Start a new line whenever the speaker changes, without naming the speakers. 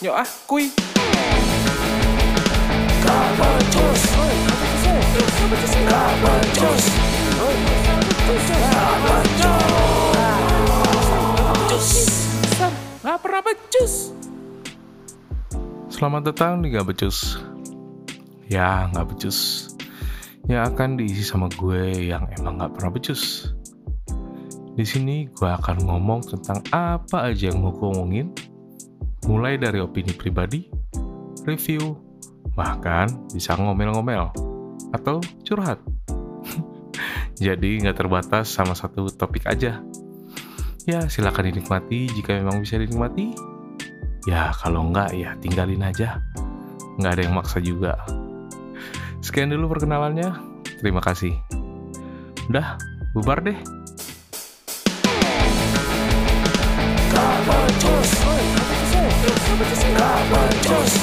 Yuk ah. Nggak becus.
Selamat datang di Gak Becus Ya, gak becus Yang akan diisi sama gue yang emang gak pernah becus Di sini gue akan ngomong tentang apa aja yang mau gue omongin Mulai dari opini pribadi, review, bahkan bisa ngomel-ngomel Atau curhat Jadi gak terbatas sama satu topik aja Ya, silakan dinikmati jika memang bisa dinikmati Ya, kalau enggak ya tinggalin aja. Nggak ada yang maksa juga. Sekian dulu perkenalannya. Terima kasih. Udah, bubar deh.
Gak becus.